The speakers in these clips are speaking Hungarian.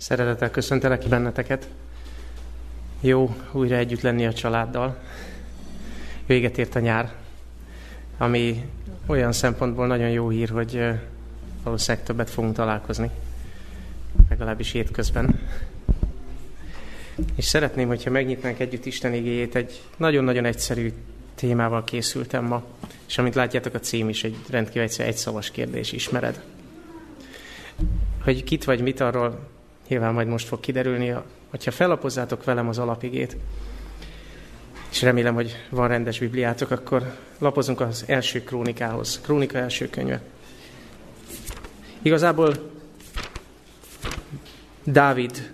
Szeretettel köszöntelek benneteket. Jó újra együtt lenni a családdal. Véget ért a nyár, ami olyan szempontból nagyon jó hír, hogy valószínűleg többet fogunk találkozni, legalábbis hétközben. És szeretném, hogyha megnyitnánk együtt Isten igéjét, egy nagyon-nagyon egyszerű témával készültem ma, és amit látjátok, a cím is egy rendkívül egyszerű, egyszavas kérdés, ismered? Hogy kit vagy mit, arról nyilván majd most fog kiderülni, hogyha felapozzátok velem az alapigét, és remélem, hogy van rendes Bibliátok, akkor lapozunk az első krónikához. Krónika első könyve. Igazából Dávid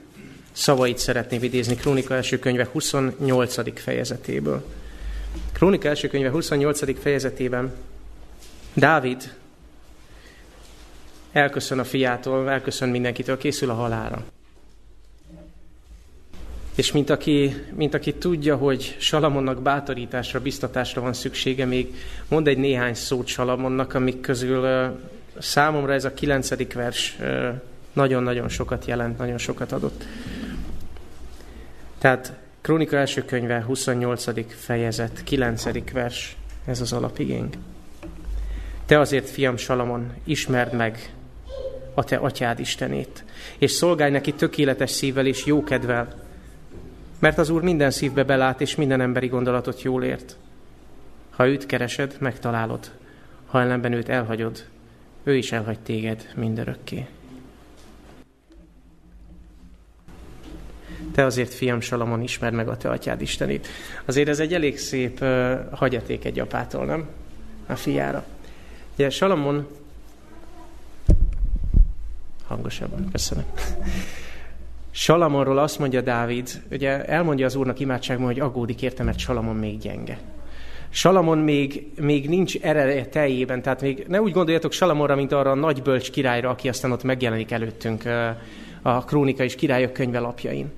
szavait szeretném idézni Krónika első könyve 28. fejezetéből. Krónika első könyve 28. fejezetében Dávid elköszön a fiától, elköszön mindenkitől, készül a halára. És mint aki, mint aki tudja, hogy Salamonnak bátorításra, biztatásra van szüksége, még mond egy néhány szót Salamonnak, amik közül számomra ez a kilencedik vers nagyon-nagyon sokat jelent, nagyon sokat adott. Tehát Krónika első könyve, 28. fejezet, 9. vers, ez az alapigénk. Te azért, fiam Salamon, ismerd meg a te atyád Istenét, és szolgálj neki tökéletes szívvel és jókedvel, mert az Úr minden szívbe belát, és minden emberi gondolatot jól ért. Ha őt keresed, megtalálod. Ha ellenben őt elhagyod, ő is elhagy téged mindörökké. Te azért, fiam Salamon, ismerd meg a te atyád Istenét. Azért ez egy elég szép uh, hagyaték egy apától, nem? A fiára. Ugye Salamon hangosabban, köszönöm. Salamonról azt mondja Dávid, ugye elmondja az úrnak imádságban, hogy aggódik érte, mert Salamon még gyenge. Salamon még, még nincs ereje teljében, tehát még ne úgy gondoljatok Salamonra, mint arra a nagy bölcs királyra, aki aztán ott megjelenik előttünk a krónika és királyok könyve lapjain.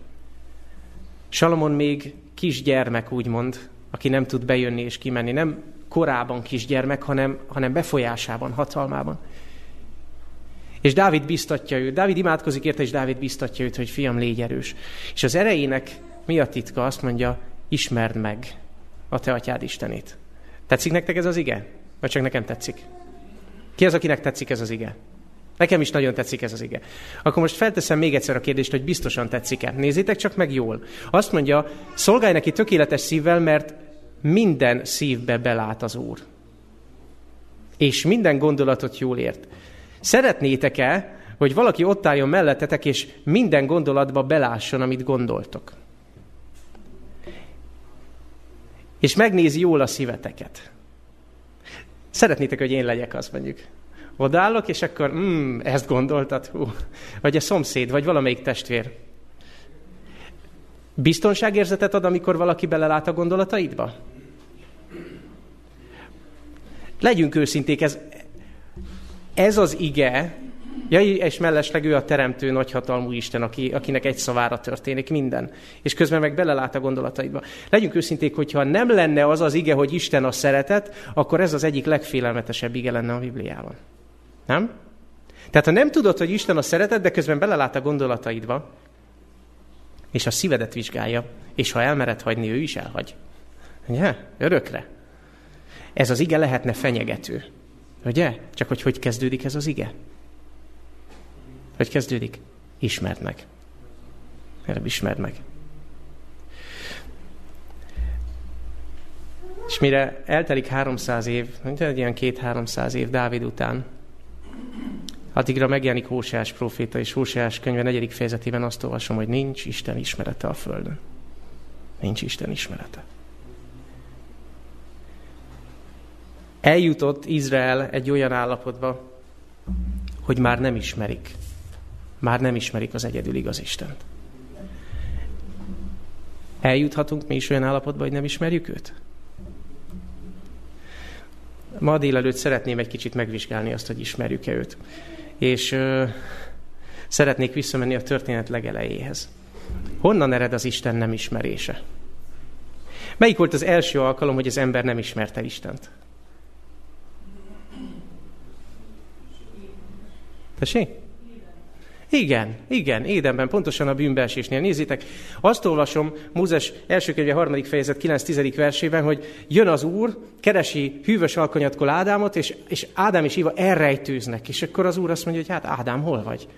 Salamon még kisgyermek, úgymond, aki nem tud bejönni és kimenni. Nem korában kisgyermek, hanem, hanem befolyásában, hatalmában. És Dávid biztatja őt, Dávid imádkozik érte, és Dávid biztatja őt, hogy fiam, légy erős. És az erejének mi a titka? Azt mondja, ismerd meg a te atyád Istenét. Tetszik nektek ez az ige? Vagy csak nekem tetszik? Ki az, akinek tetszik ez az ige? Nekem is nagyon tetszik ez az ige. Akkor most felteszem még egyszer a kérdést, hogy biztosan tetszik-e. Nézzétek csak meg jól. Azt mondja, szolgálj neki tökéletes szívvel, mert minden szívbe belát az Úr. És minden gondolatot jól ért. Szeretnétek-e, hogy valaki ott álljon mellettetek, és minden gondolatba belásson, amit gondoltok? És megnézi jól a szíveteket. Szeretnétek, hogy én legyek az, mondjuk. Odállok, és akkor, mm, ezt gondoltad, hú. Vagy a szomszéd, vagy valamelyik testvér. Biztonságérzetet ad, amikor valaki belelát a gondolataidba? Legyünk őszinték, ez, ez az ige, ja, és mellesleg ő a teremtő nagyhatalmú Isten, aki, akinek egy szavára történik minden. És közben meg belelát a gondolataidba. Legyünk őszinték, hogyha nem lenne az az ige, hogy Isten a szeretet, akkor ez az egyik legfélelmetesebb ige lenne a Bibliában. Nem? Tehát ha nem tudod, hogy Isten a szeretet, de közben belelát a gondolataidba, és a szívedet vizsgálja, és ha elmered hagyni, ő is elhagy. Ugye? Örökre. Ez az ige lehetne fenyegető. Ugye? Csak hogy hogy kezdődik ez az ige? Hogy kezdődik? Ismerd meg. Erre ismerd meg. És mire eltelik 300 év, egy ilyen két-háromszáz év Dávid után, addigra megjelenik Hóseás proféta, és Hóseás könyve negyedik fejezetében azt olvasom, hogy nincs Isten ismerete a Földön. Nincs Isten ismerete. Eljutott Izrael egy olyan állapotba, hogy már nem ismerik. Már nem ismerik az egyedül igaz Istent. Eljuthatunk mi is olyan állapotba, hogy nem ismerjük őt? Ma délelőtt szeretném egy kicsit megvizsgálni azt, hogy ismerjük-e őt. És ö, szeretnék visszamenni a történet legelejéhez. Honnan ered az Isten nem ismerése? Melyik volt az első alkalom, hogy az ember nem ismerte Istent? Tessék? Igen, igen, Édenben, pontosan a bűnbeesésnél. Nézzétek, azt olvasom Mózes első könyve harmadik fejezet 9-10. versében, hogy jön az Úr, keresi hűvös alkonyatkor Ádámot, és, és Ádám és Éva elrejtőznek. És akkor az Úr azt mondja, hogy hát Ádám, hol vagy?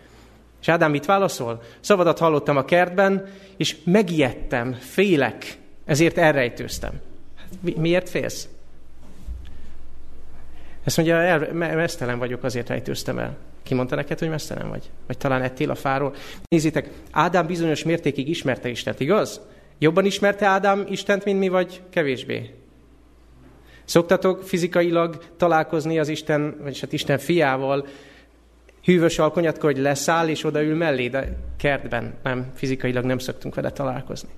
És Ádám mit válaszol? Szavadat hallottam a kertben, és megijedtem, félek, ezért elrejtőztem. Hát, miért félsz? Ezt mondja, el, mesztelen vagyok, azért rejtőztem el. Ki mondta neked, hogy mesztelen vagy? Vagy talán ettél a fáról? Nézzétek, Ádám bizonyos mértékig ismerte Istent, igaz? Jobban ismerte Ádám Istent, mint mi, vagy kevésbé? Szoktatok fizikailag találkozni az Isten, vagy hát Isten fiával, hűvös alkonyatkor, hogy leszáll és odaül mellé, de kertben nem, fizikailag nem szoktunk vele találkozni.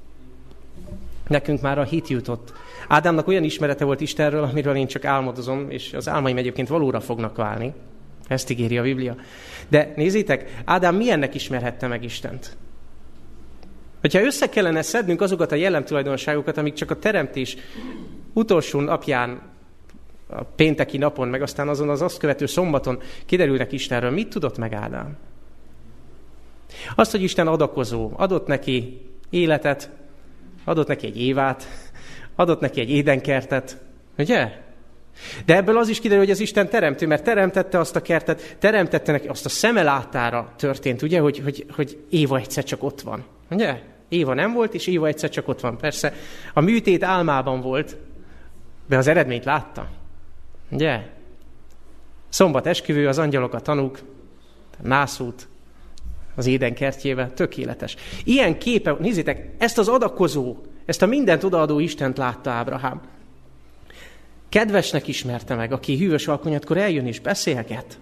Nekünk már a hit jutott. Ádámnak olyan ismerete volt Istenről, amiről én csak álmodozom, és az álmaim egyébként valóra fognak válni. Ezt ígéri a Biblia. De nézzétek, Ádám milyennek ismerhette meg Istent? Hogyha össze kellene szednünk azokat a jellemtulajdonságokat, amik csak a teremtés utolsó napján, a pénteki napon, meg aztán azon az azt követő szombaton kiderülnek Istenről, mit tudott meg Ádám? Azt, hogy Isten adakozó, adott neki életet, adott neki egy évát, adott neki egy édenkertet, ugye? De ebből az is kiderül, hogy az Isten teremtő, mert teremtette azt a kertet, teremtette neki, azt a szemelátára történt, ugye, hogy, hogy, hogy Éva egyszer csak ott van. Ugye? Éva nem volt, és Éva egyszer csak ott van. Persze a műtét álmában volt, de az eredményt látta. Ugye? Szombat esküvő, az angyalok a tanúk, nászút, az éden kertjébe, tökéletes. Ilyen képe, nézzétek, ezt az adakozó, ezt a mindent odaadó Istent látta Ábrahám. Kedvesnek ismerte meg, aki hűvös alkonyatkor eljön és beszélget.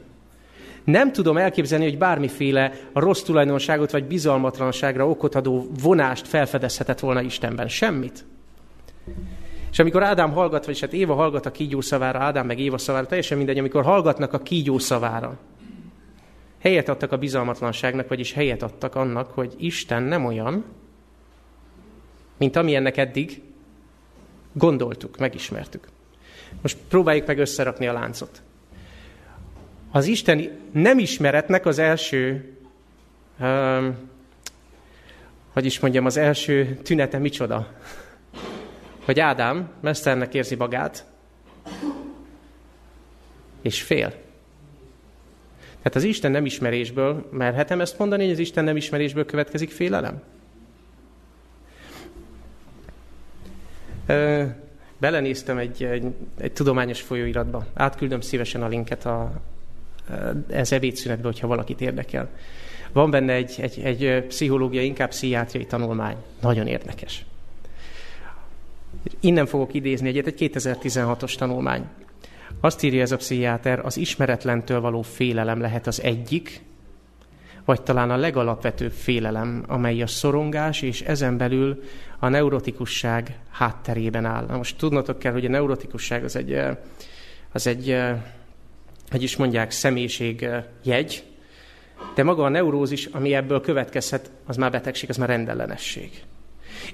Nem tudom elképzelni, hogy bármiféle rossz tulajdonságot vagy bizalmatlanságra okot adó vonást felfedezhetett volna Istenben. Semmit. És amikor Ádám hallgat, vagy hát Éva hallgat a kígyó szavára, Ádám meg Éva szavára, teljesen mindegy, amikor hallgatnak a kígyó szavára, helyet adtak a bizalmatlanságnak, vagyis helyet adtak annak, hogy Isten nem olyan, mint amilyennek eddig gondoltuk, megismertük. Most próbáljuk meg összerakni a láncot. Az isteni nem ismeretnek az első, um, hogy is mondjam, az első tünete micsoda? Hogy Ádám mesternek érzi magát, és fél. Tehát az Isten nem ismerésből, merhetem ezt mondani, hogy az Isten nem ismerésből következik félelem? Belenéztem egy, egy, egy tudományos folyóiratba. Átküldöm szívesen a linket a, ez ebédszünetbe, hogyha valakit érdekel. Van benne egy, egy, egy pszichológiai, inkább pszichiátriai tanulmány. Nagyon érdekes. Innen fogok idézni egyet, egy 2016-os tanulmány. Azt írja ez a pszichiáter, az ismeretlentől való félelem lehet az egyik, vagy talán a legalapvetőbb félelem, amely a szorongás és ezen belül a neurotikusság hátterében áll. Na most tudnotok kell, hogy a neurotikusság az egy, az egy hogy is mondják, személyiség jegy, de maga a neurózis, ami ebből következhet, az már betegség, az már rendellenesség.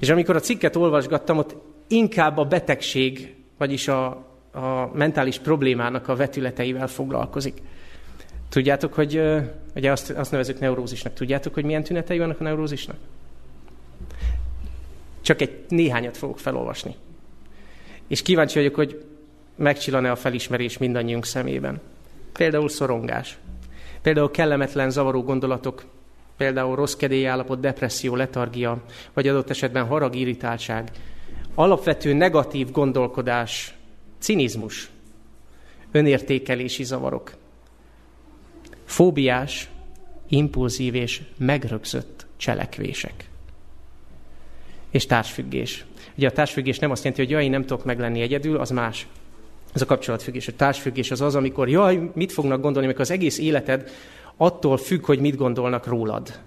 És amikor a cikket olvasgattam, ott inkább a betegség, vagyis a, a mentális problémának a vetületeivel foglalkozik. Tudjátok, hogy ugye azt, azt nevezük neurózisnak. Tudjátok, hogy milyen tünetei vannak a neurózisnak? Csak egy néhányat fogok felolvasni. És kíváncsi vagyok, hogy megcsillan-e a felismerés mindannyiunk szemében. Például szorongás. Például kellemetlen, zavaró gondolatok, például rossz kedélyállapot, depresszió, letargia, vagy adott esetben harag, irritáltság, alapvető negatív gondolkodás, cinizmus, önértékelési zavarok, fóbiás, impulzív és megrögzött cselekvések. És társfüggés. Ugye a társfüggés nem azt jelenti, hogy jaj, én nem tudok meglenni egyedül, az más. Ez a kapcsolatfüggés. A társfüggés az az, amikor jaj, mit fognak gondolni, amikor az egész életed attól függ, hogy mit gondolnak rólad.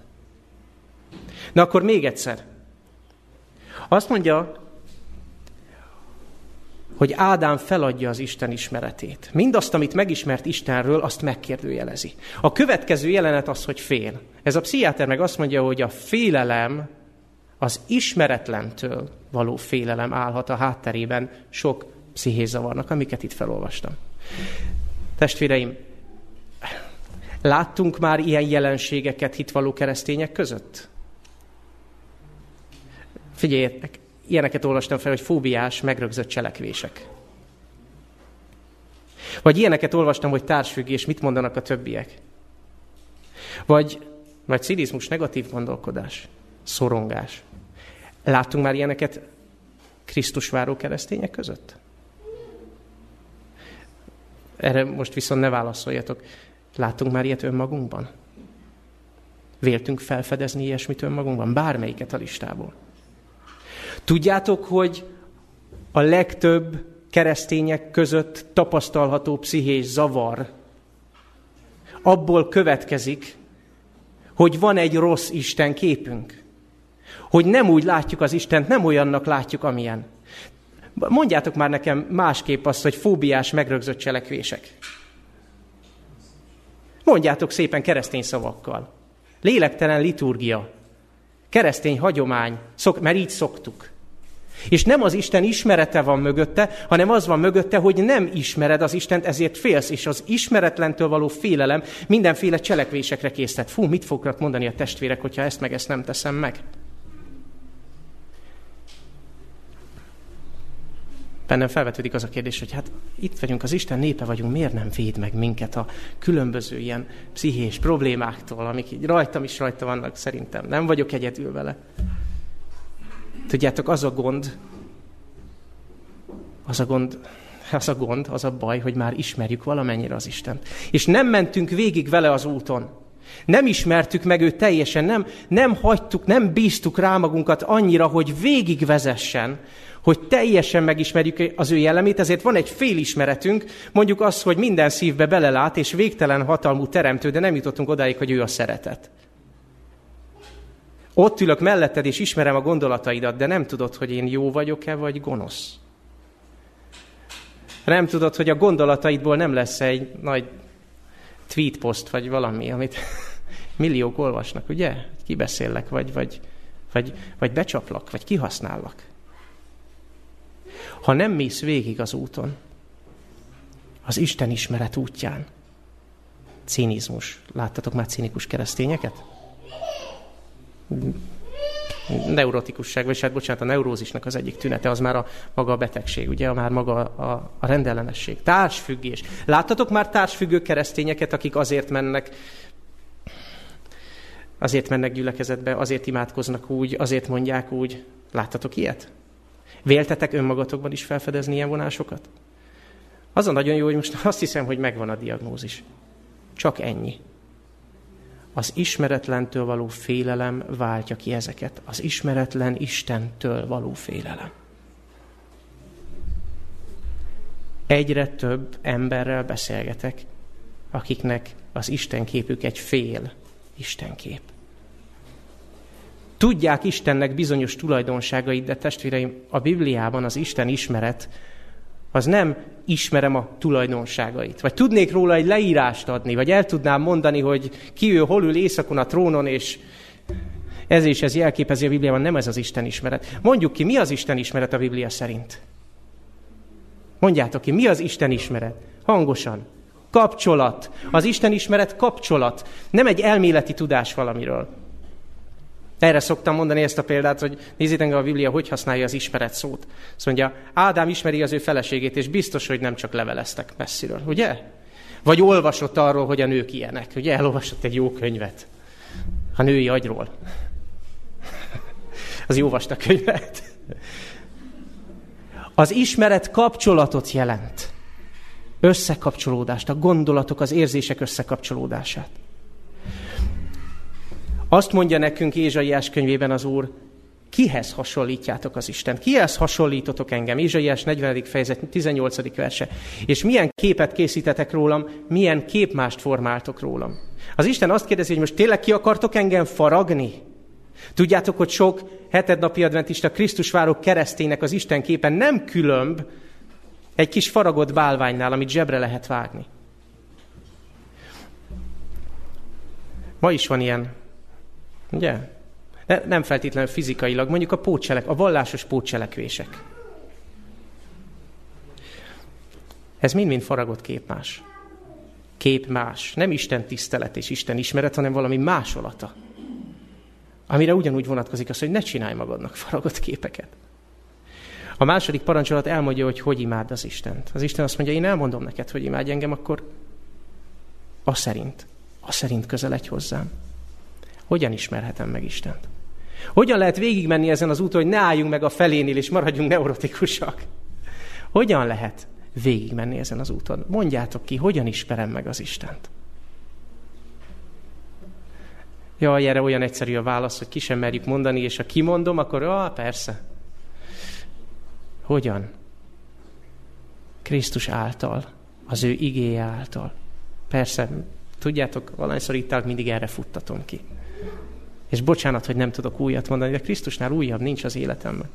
Na akkor még egyszer. Azt mondja hogy Ádám feladja az Isten ismeretét. Mindazt, amit megismert Istenről, azt megkérdőjelezi. A következő jelenet az, hogy fél. Ez a pszichiáter meg azt mondja, hogy a félelem, az ismeretlentől való félelem állhat a hátterében sok pszichézavarnak, amiket itt felolvastam. Testvéreim, Láttunk már ilyen jelenségeket hitvaló keresztények között? Figyeljetek, ilyeneket olvastam fel, hogy fóbiás, megrögzött cselekvések. Vagy ilyeneket olvastam, hogy társfüggés, mit mondanak a többiek. Vagy nagy cinizmus, negatív gondolkodás, szorongás. Láttunk már ilyeneket Krisztus váró keresztények között? Erre most viszont ne válaszoljatok. Láttunk már ilyet önmagunkban? Véltünk felfedezni ilyesmit önmagunkban? Bármelyiket a listából. Tudjátok, hogy a legtöbb keresztények között tapasztalható pszichés zavar abból következik, hogy van egy rossz Isten képünk. Hogy nem úgy látjuk az Istent, nem olyannak látjuk, amilyen. Mondjátok már nekem másképp azt, hogy fóbiás, megrögzött cselekvések. Mondjátok szépen keresztény szavakkal. Lélektelen liturgia. Keresztény hagyomány, szok, mert így szoktuk. És nem az Isten ismerete van mögötte, hanem az van mögötte, hogy nem ismered az Istent, ezért félsz, és az ismeretlentől való félelem mindenféle cselekvésekre késztet. Fú, mit fognak mondani a testvérek, hogyha ezt meg ezt nem teszem meg? Bennem felvetődik az a kérdés, hogy hát itt vagyunk, az Isten népe vagyunk, miért nem véd meg minket a különböző ilyen pszichés problémáktól, amik így rajtam is rajta vannak szerintem. Nem vagyok egyedül vele. Tudjátok, az a gond, az a gond, az a gond, az a baj, hogy már ismerjük valamennyire az Istent. És nem mentünk végig vele az úton. Nem ismertük meg őt teljesen, nem, nem hagytuk, nem bíztuk rá magunkat annyira, hogy végigvezessen, hogy teljesen megismerjük az ő jellemét, ezért van egy félismeretünk, mondjuk az, hogy minden szívbe belelát, és végtelen hatalmú teremtő, de nem jutottunk odáig, hogy ő a szeretet. Ott ülök melletted, és ismerem a gondolataidat, de nem tudod, hogy én jó vagyok-e, vagy gonosz. Nem tudod, hogy a gondolataidból nem lesz egy nagy tweet post, vagy valami, amit milliók olvasnak, ugye? Kibeszéllek, vagy, vagy, vagy, vagy becsaplak, vagy kihasznállak. Ha nem mész végig az úton, az Isten ismeret útján, cinizmus. Láttatok már cinikus keresztényeket? Neurotikusság, vagy hát bocsánat, a neurózisnak az egyik tünete, az már a maga a betegség, ugye, a már maga a, a rendellenesség. Társfüggés. Láttatok már társfüggő keresztényeket, akik azért mennek azért mennek gyülekezetbe, azért imádkoznak úgy, azért mondják úgy. Láttatok ilyet? Véltetek önmagatokban is felfedezni ilyen vonásokat? Az a nagyon jó, hogy most azt hiszem, hogy megvan a diagnózis. Csak ennyi. Az ismeretlentől való félelem váltja ki ezeket. Az ismeretlen Istentől való félelem. Egyre több emberrel beszélgetek, akiknek az Isten képük egy fél Istenkép. Tudják Istennek bizonyos tulajdonságait, de testvéreim, a Bibliában az Isten ismeret az nem ismerem a tulajdonságait. Vagy tudnék róla egy leírást adni, vagy el tudnám mondani, hogy ki ő, hol ül éjszakon a trónon, és ez és ez jelképezi a Bibliában, nem ez az Isten ismeret. Mondjuk ki, mi az Isten ismeret a Biblia szerint? Mondjátok ki, mi az Isten ismeret? Hangosan. Kapcsolat. Az Isten ismeret kapcsolat. Nem egy elméleti tudás valamiről. Erre szoktam mondani ezt a példát, hogy nézzétek a Biblia, hogy használja az ismeret szót. Azt mondja, Ádám ismeri az ő feleségét, és biztos, hogy nem csak leveleztek messziről, ugye? Vagy olvasott arról, hogy a nők ilyenek. Ugye elolvasott egy jó könyvet. A női agyról. az jó vastag könyvet. Az ismeret kapcsolatot jelent. Összekapcsolódást, a gondolatok, az érzések összekapcsolódását. Azt mondja nekünk Ézsaiás könyvében az Úr, kihez hasonlítjátok az Isten? Kihez hasonlítotok engem? Ézsaiás 40. fejezet 18. verse. És milyen képet készítetek rólam, milyen képmást formáltok rólam? Az Isten azt kérdezi, hogy most tényleg ki akartok engem faragni? Tudjátok, hogy sok hetednapi adventista Krisztus váró keresztének az Isten képen nem különb egy kis faragott bálványnál, amit zsebre lehet vágni. Ma is van ilyen Ugye? De nem feltétlenül fizikailag, mondjuk a pótselek, a vallásos pótselekvések. Ez mind-mind faragott képmás. kép más. Nem Isten tisztelet és Isten ismeret, hanem valami másolata. Amire ugyanúgy vonatkozik az, hogy ne csinálj magadnak faragott képeket. A második parancsolat elmondja, hogy hogy imád az Istent. Az Isten azt mondja, én elmondom neked, hogy imádj engem, akkor a szerint, a szerint közeledj hozzám. Hogyan ismerhetem meg Istent? Hogyan lehet végigmenni ezen az úton, hogy ne álljunk meg a felénél, és maradjunk neurotikusak? Hogyan lehet végigmenni ezen az úton? Mondjátok ki, hogyan ismerem meg az Istent? Jaj, erre olyan egyszerű a válasz, hogy ki sem merjük mondani, és ha kimondom, akkor ah, persze. Hogyan? Krisztus által, az ő igéje által. Persze, tudjátok, valahányszor itt mindig erre futtatom ki. És bocsánat, hogy nem tudok újat mondani, de Krisztusnál újabb nincs az életemben.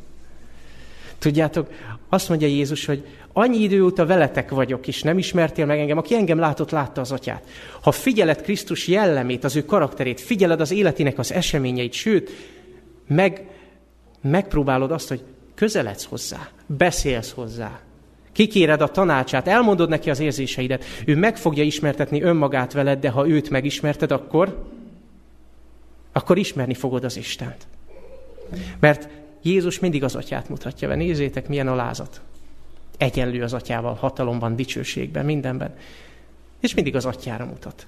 Tudjátok, azt mondja Jézus, hogy annyi idő óta veletek vagyok, és nem ismertél meg engem, aki engem látott, látta az atyát. Ha figyeled Krisztus jellemét, az ő karakterét, figyeled az életének az eseményeit, sőt, meg, megpróbálod azt, hogy közeledsz hozzá, beszélsz hozzá, kikéred a tanácsát, elmondod neki az érzéseidet, ő meg fogja ismertetni önmagát veled, de ha őt megismerted, akkor, akkor ismerni fogod az Istent. Mert Jézus mindig az atyát mutatja be. Nézzétek, milyen alázat. Egyenlő az atyával, hatalomban, dicsőségben, mindenben. És mindig az atyára mutat.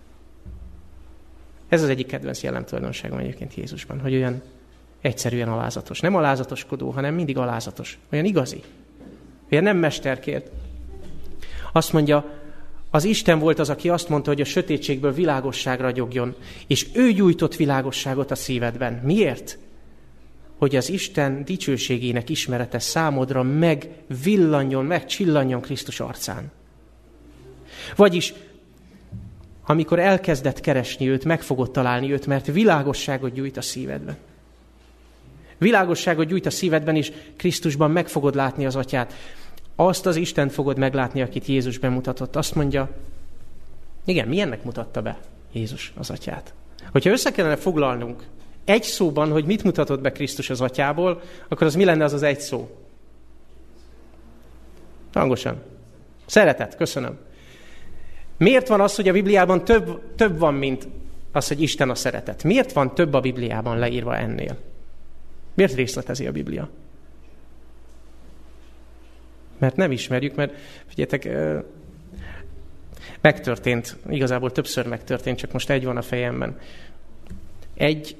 Ez az egyik kedvenc jellemtulajdonságom egyébként Jézusban, hogy olyan egyszerűen alázatos. Nem alázatoskodó, hanem mindig alázatos. Olyan igazi. Olyan nem mesterkért. Azt mondja, az Isten volt az, aki azt mondta, hogy a sötétségből világosság ragyogjon, és ő gyújtott világosságot a szívedben. Miért? hogy az Isten dicsőségének ismerete számodra megvillanjon, megcsillanjon Krisztus arcán. Vagyis, amikor elkezdett keresni őt, meg fogod találni őt, mert világosságot gyújt a szívedben. Világosságot gyújt a szívedben, és Krisztusban meg fogod látni az atyát. Azt az Isten fogod meglátni, akit Jézus bemutatott. Azt mondja, igen, milyennek mutatta be Jézus az atyát? Hogyha össze kellene foglalnunk egy szóban, hogy mit mutatott be Krisztus az atyából, akkor az mi lenne az az egy szó? Hangosan. Szeretet, köszönöm. Miért van az, hogy a Bibliában több, több van, mint az, hogy Isten a szeretet? Miért van több a Bibliában leírva ennél? Miért részletezi a Biblia? Mert nem ismerjük, mert figyeljetek, megtörtént, igazából többször megtörtént, csak most egy van a fejemben. Egy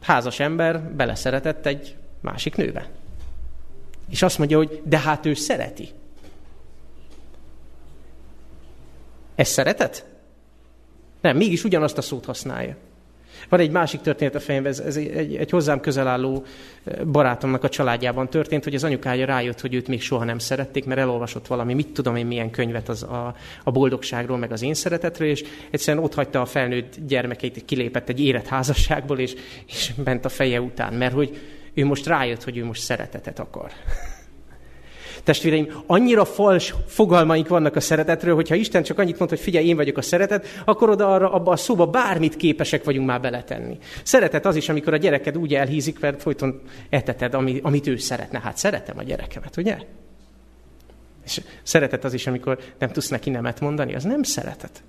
házas ember beleszeretett egy másik nőbe. És azt mondja, hogy de hát ő szereti. Ez szeretet? Nem, mégis ugyanazt a szót használja. Van egy másik történet a fejemben, ez, ez egy, egy, hozzám közel álló eh, barátomnak a családjában történt, hogy az anyukája rájött, hogy őt még soha nem szerették, mert elolvasott valami, mit tudom én milyen könyvet az a, a boldogságról, meg az én szeretetről, és egyszerűen ott hagyta a felnőtt gyermekeit, kilépett egy érett házasságból, és, és ment a feje után, mert hogy ő most rájött, hogy ő most szeretetet akar. Testvéreim, annyira fals fogalmaink vannak a szeretetről, hogyha Isten csak annyit mond, hogy figyelj, én vagyok a szeretet, akkor oda arra, abba a szóba bármit képesek vagyunk már beletenni. Szeretet az is, amikor a gyereked úgy elhízik, mert folyton eteted, ami, amit ő szeretne. Hát szeretem a gyerekemet, ugye? És szeretet az is, amikor nem tudsz neki nemet mondani, az nem szeretet.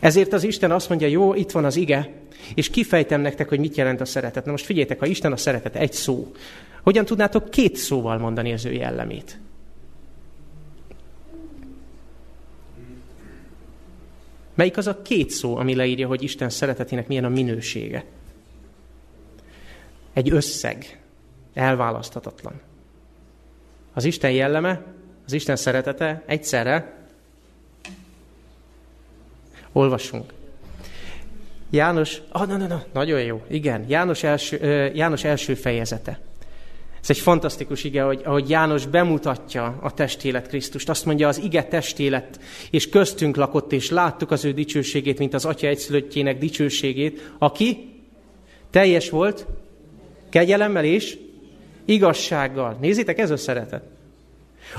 Ezért az Isten azt mondja, jó, itt van az ige, és kifejtem nektek, hogy mit jelent a szeretet. Na most figyeljetek, ha Isten a szeretet egy szó, hogyan tudnátok két szóval mondani az ő jellemét? Melyik az a két szó, ami leírja, hogy Isten szeretetének milyen a minősége? Egy összeg, elválaszthatatlan. Az Isten jelleme, az Isten szeretete egyszerre olvasunk. János, ah, na, na, na, nagyon jó, igen, János első, János első fejezete. Ez egy fantasztikus ige, hogy, ahogy János bemutatja a testélet Krisztust. Azt mondja, az ige testélet, és köztünk lakott, és láttuk az ő dicsőségét, mint az Atya egyszülöttjének dicsőségét, aki teljes volt, kegyelemmel és igazsággal. Nézzétek, ez a szeretet.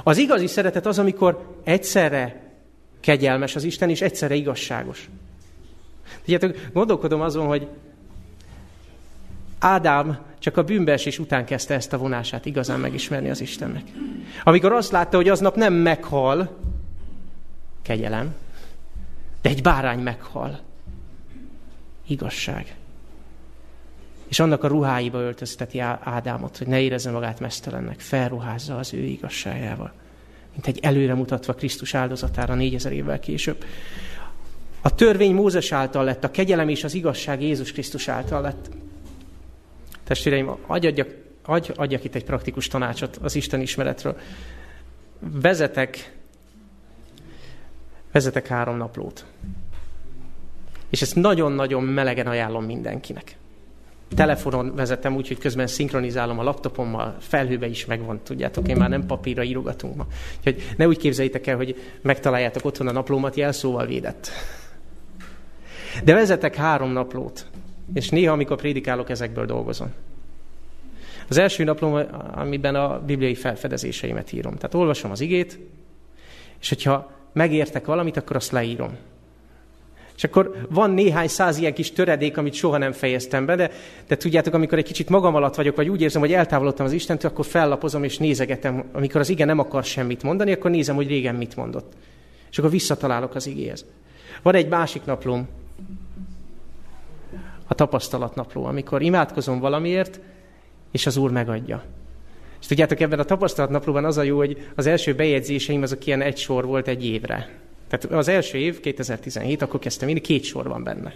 Az igazi szeretet az, amikor egyszerre kegyelmes az Isten, és egyszerre igazságos. Tudjátok, gondolkodom azon, hogy Ádám csak a bűnbeesés után kezdte ezt a vonását igazán megismerni az Istennek. Amikor azt látta, hogy aznap nem meghal, kegyelem, De egy bárány meghal. Igazság. És annak a ruháiba öltözteti Ádámot, hogy ne érezze magát mesztelennek, felruházza az ő igazságával. Mint egy előre mutatva Krisztus áldozatára négyezer évvel később. A törvény Mózes által lett, a kegyelem és az igazság Jézus Krisztus által lett. Testvéreim, adjak, adj, adjak itt egy praktikus tanácsot az Isten ismeretről. Vezetek, vezetek három naplót. És ezt nagyon-nagyon melegen ajánlom mindenkinek. Telefonon vezetem úgy, hogy közben szinkronizálom a laptopommal, felhőbe is megvan, tudjátok, én már nem papírra írogatunk ma. Úgyhogy ne úgy képzeljétek el, hogy megtaláljátok otthon a naplómat, jelszóval védett. De vezetek három naplót, és néha, amikor prédikálok, ezekből dolgozom. Az első naplom, amiben a bibliai felfedezéseimet írom. Tehát olvasom az igét, és hogyha megértek valamit, akkor azt leírom. És akkor van néhány száz ilyen kis töredék, amit soha nem fejeztem be, de, de tudjátok, amikor egy kicsit magam alatt vagyok, vagy úgy érzem, hogy eltávolodtam az Istentől, akkor fellapozom és nézegetem. Amikor az ige nem akar semmit mondani, akkor nézem, hogy régen mit mondott. És akkor visszatalálok az igéhez. Van egy másik naplóm, a tapasztalatnapló, amikor imádkozom valamiért, és az Úr megadja. És tudjátok, ebben a tapasztalatnaplóban az a jó, hogy az első bejegyzéseim azok ilyen egy sor volt egy évre. Tehát az első év, 2017, akkor kezdtem írni, két sor van benne.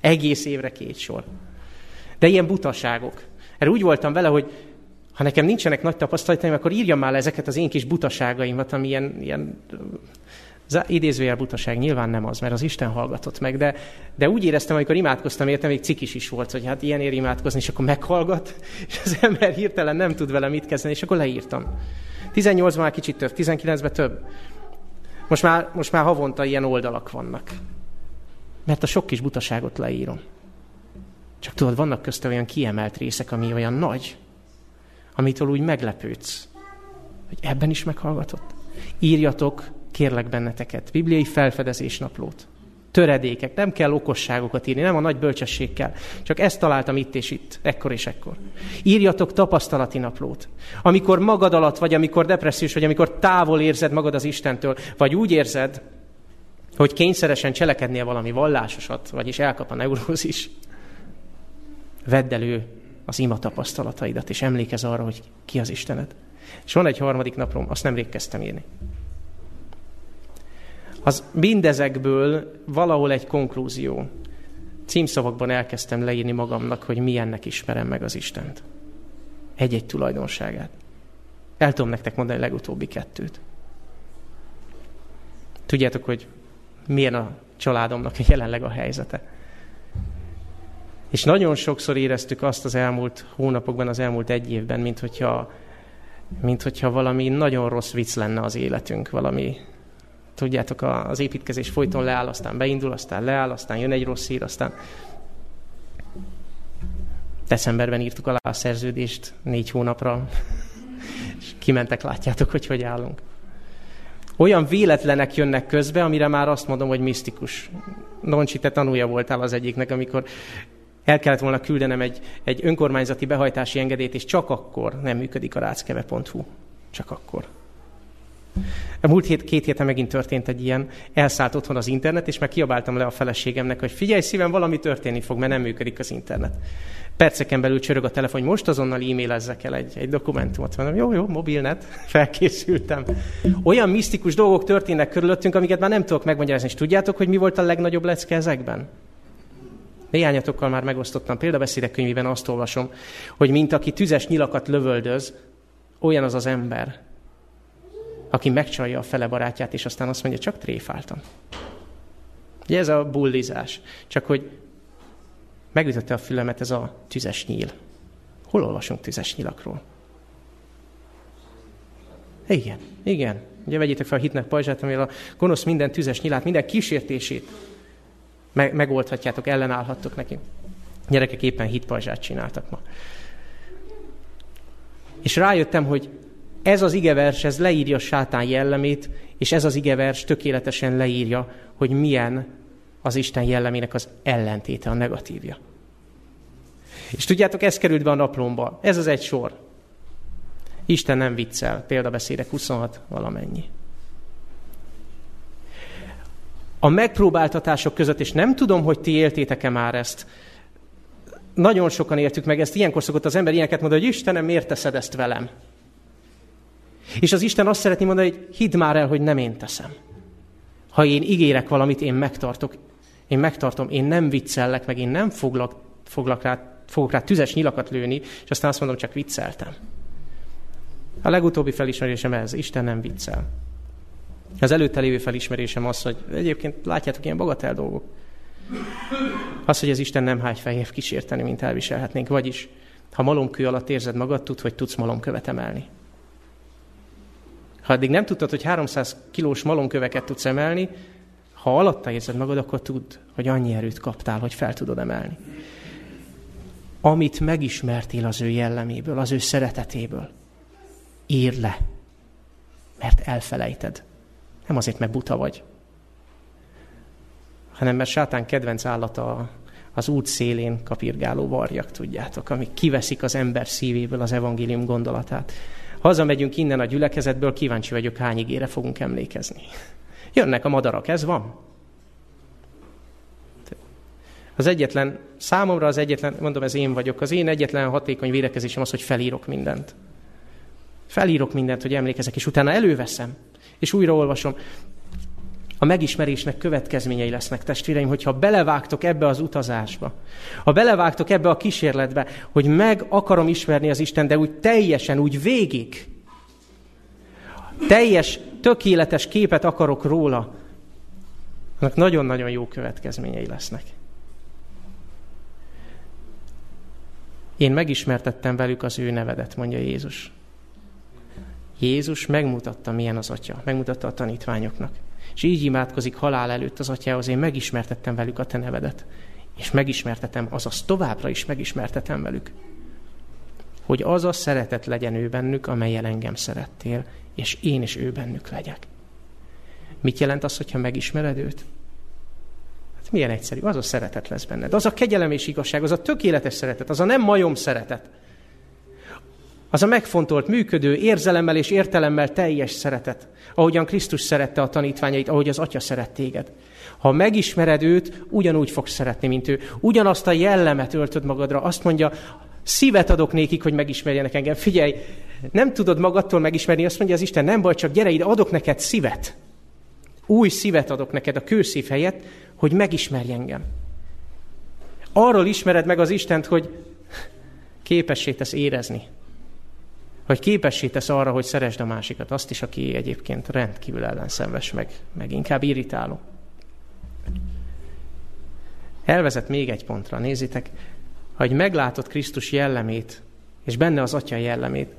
Egész évre két sor. De ilyen butaságok. Erre úgy voltam vele, hogy ha nekem nincsenek nagy tapasztalataim, akkor írjam már ezeket az én kis butaságaimat, ami ilyen, ilyen idézőjel butaság nyilván nem az, mert az Isten hallgatott meg, de, de úgy éreztem, amikor imádkoztam, értem, még cikis is volt, hogy hát ilyen ér imádkozni, és akkor meghallgat, és az ember hirtelen nem tud vele mit kezdeni, és akkor leírtam. 18-ban már kicsit több, 19-ben több. Most már, most már havonta ilyen oldalak vannak. Mert a sok kis butaságot leírom. Csak tudod, vannak közte olyan kiemelt részek, ami olyan nagy, amitől úgy meglepődsz, hogy ebben is meghallgatott. Írjatok, kérlek benneteket, bibliai felfedezés naplót. Töredékek, nem kell okosságokat írni, nem a nagy bölcsesség kell. Csak ezt találtam itt és itt, ekkor és ekkor. Írjatok tapasztalati naplót. Amikor magad alatt vagy, amikor depressziós vagy, amikor távol érzed magad az Istentől, vagy úgy érzed, hogy kényszeresen cselekednél valami vallásosat, vagyis elkap a neurózis, vedd elő az ima tapasztalataidat, és emlékezz arra, hogy ki az Istened. És van egy harmadik napom, azt nemrég kezdtem írni. Az mindezekből valahol egy konklúzió. Címszavakban elkezdtem leírni magamnak, hogy milyennek ismerem meg az Istent. Egy-egy tulajdonságát. El tudom nektek mondani a legutóbbi kettőt. Tudjátok, hogy milyen a családomnak jelenleg a helyzete. És nagyon sokszor éreztük azt az elmúlt hónapokban, az elmúlt egy évben, mint hogyha, mint hogyha valami nagyon rossz vicc lenne az életünk, valami tudjátok, az építkezés folyton leáll, aztán beindul, aztán leáll, aztán jön egy rossz hír, aztán decemberben írtuk alá a szerződést négy hónapra, és kimentek, látjátok, hogy hogy állunk. Olyan véletlenek jönnek közbe, amire már azt mondom, hogy misztikus. Doncsi, te tanulja voltál az egyiknek, amikor el kellett volna küldenem egy, egy önkormányzati behajtási engedélyt, és csak akkor nem működik a ráckeve.hu. Csak akkor. A múlt hét, két héten megint történt egy ilyen, elszállt otthon az internet, és meg kiabáltam le a feleségemnek, hogy figyelj szívem, valami történni fog, mert nem működik az internet. Perceken belül csörög a telefon, hogy most azonnal e-mailezzek el egy, egy dokumentumot. Mondom, jó, jó, mobilnet, felkészültem. Olyan misztikus dolgok történnek körülöttünk, amiket már nem tudok megmagyarázni. És tudjátok, hogy mi volt a legnagyobb lecke ezekben? Néhányatokkal már megosztottam. Példabeszédek könyvében azt olvasom, hogy mint aki tüzes nyilakat lövöldöz, olyan az az ember, aki megcsalja a fele barátját, és aztán azt mondja, csak tréfáltam. Ugye ez a bullizás. Csak hogy megütötte a fülemet ez a tüzes nyíl. Hol olvasunk tüzes nyilakról? Igen, igen. Ugye vegyétek fel a hitnek pajzsát, amivel a gonosz minden tüzes nyilát, minden kísértését me- megoldhatjátok, ellenállhattok neki. Gyerekek éppen hitpajzsát csináltak ma. És rájöttem, hogy ez az igevers, ez leírja sátán jellemét, és ez az igevers tökéletesen leírja, hogy milyen az Isten jellemének az ellentéte, a negatívja. És tudjátok, ez került be a naplomba. Ez az egy sor. Isten nem viccel. Példabeszédek 26 valamennyi. a megpróbáltatások között, és nem tudom, hogy ti éltétek-e már ezt, nagyon sokan értük meg ezt, ilyenkor szokott az ember ilyeneket mondani, hogy Istenem, miért teszed ezt velem? És az Isten azt szeretné mondani, hogy hidd már el, hogy nem én teszem. Ha én ígérek valamit, én megtartok, én megtartom, én nem viccellek, meg én nem foglak, foglak rá, fogok rá tüzes nyilakat lőni, és aztán azt mondom, csak vicceltem. A legutóbbi felismerésem ez, Isten nem viccel. Az előtte lévő felismerésem az, hogy egyébként látjátok, ilyen bagatel dolgok. Az, hogy az Isten nem hágy fehér kísérteni, mint elviselhetnénk. Vagyis, ha malomkő alatt érzed magad, tud, hogy tudsz malomkövet emelni. Ha addig nem tudtad, hogy 300 kilós malomköveket tudsz emelni, ha alatta érzed magad, akkor tudd, hogy annyi erőt kaptál, hogy fel tudod emelni. Amit megismertél az ő jelleméből, az ő szeretetéből, ír le, mert elfelejted. Nem azért, mert buta vagy, hanem mert sátán kedvenc állata az út szélén kapirgáló varjak, tudjátok, amik kiveszik az ember szívéből az evangélium gondolatát. Hazamegyünk innen a gyülekezetből, kíváncsi vagyok, hány ígére fogunk emlékezni. Jönnek a madarak, ez van. Az egyetlen, számomra az egyetlen, mondom, ez én vagyok, az én egyetlen hatékony védekezésem az, hogy felírok mindent. Felírok mindent, hogy emlékezek, és utána előveszem, és újraolvasom. A megismerésnek következményei lesznek, testvéreim, hogyha belevágtok ebbe az utazásba, ha belevágtok ebbe a kísérletbe, hogy meg akarom ismerni az Isten, de úgy teljesen, úgy végig, teljes, tökéletes képet akarok róla, annak nagyon-nagyon jó következményei lesznek. Én megismertettem velük az ő nevedet, mondja Jézus. Jézus megmutatta, milyen az atya, megmutatta a tanítványoknak. És így imádkozik halál előtt az atyához, én megismertettem velük a te nevedet. És megismertetem, azaz továbbra is megismertetem velük. Hogy az a szeretet legyen ő bennük, amelyel engem szerettél, és én is ő bennük legyek. Mit jelent az, hogyha megismered őt? Hát milyen egyszerű, az a szeretet lesz benned. Az a kegyelem és igazság, az a tökéletes szeretet, az a nem majom szeretet. Az a megfontolt, működő, érzelemmel és értelemmel teljes szeretet, ahogyan Krisztus szerette a tanítványait, ahogy az Atya szeret téged. Ha megismered őt, ugyanúgy fogsz szeretni, mint ő. Ugyanazt a jellemet öltöd magadra. Azt mondja, szívet adok nékik, hogy megismerjenek engem. Figyelj, nem tudod magadtól megismerni, azt mondja az Isten, nem baj, csak gyere ide, adok neked szívet. Új szívet adok neked a kőszív helyett, hogy megismerj engem. Arról ismered meg az Istent, hogy képessé tesz érezni, hogy képessé tesz arra, hogy szeresd a másikat, azt is, aki egyébként rendkívül ellenszenves, meg, meg inkább irritáló. Elvezet még egy pontra, nézitek, hogy meglátod Krisztus jellemét, és benne az Atya jellemét,